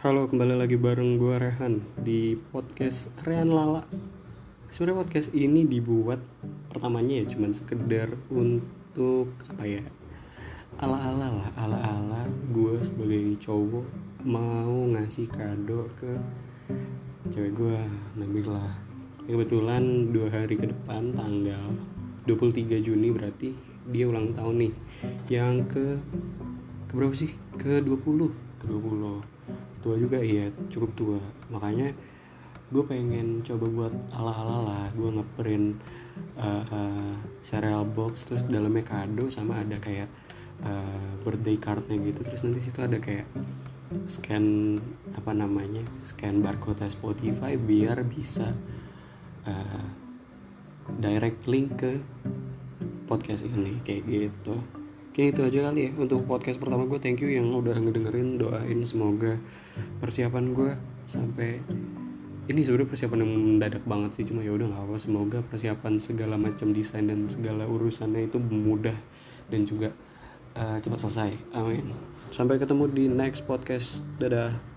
Halo, kembali lagi bareng gue Rehan di podcast Rehan Lala. Sebenarnya podcast ini dibuat pertamanya ya cuman sekedar untuk apa ya? Ala-ala lah, ala-ala gue sebagai cowok mau ngasih kado ke cewek gue Nabila. Ya, kebetulan dua hari ke depan tanggal 23 Juni berarti dia ulang tahun nih. Yang ke ke berapa sih? Ke 20 ke 20 tua juga iya cukup tua. Makanya gue pengen coba buat ala-ala lah. Gue ngeprint uh, uh, cereal box terus dalamnya kado sama ada kayak uh, birthday cardnya gitu. Terus nanti situ ada kayak scan apa namanya scan barcode Spotify biar bisa uh, direct link ke podcast ini kayak gitu Oke itu aja kali ya untuk podcast pertama gue. Thank you yang udah ngedengerin doain semoga persiapan gue sampai ini sebenarnya persiapan yang mendadak banget sih cuma ya udah nggak apa semoga persiapan segala macam desain dan segala urusannya itu mudah dan juga uh, cepat selesai. Amin. Sampai ketemu di next podcast. Dadah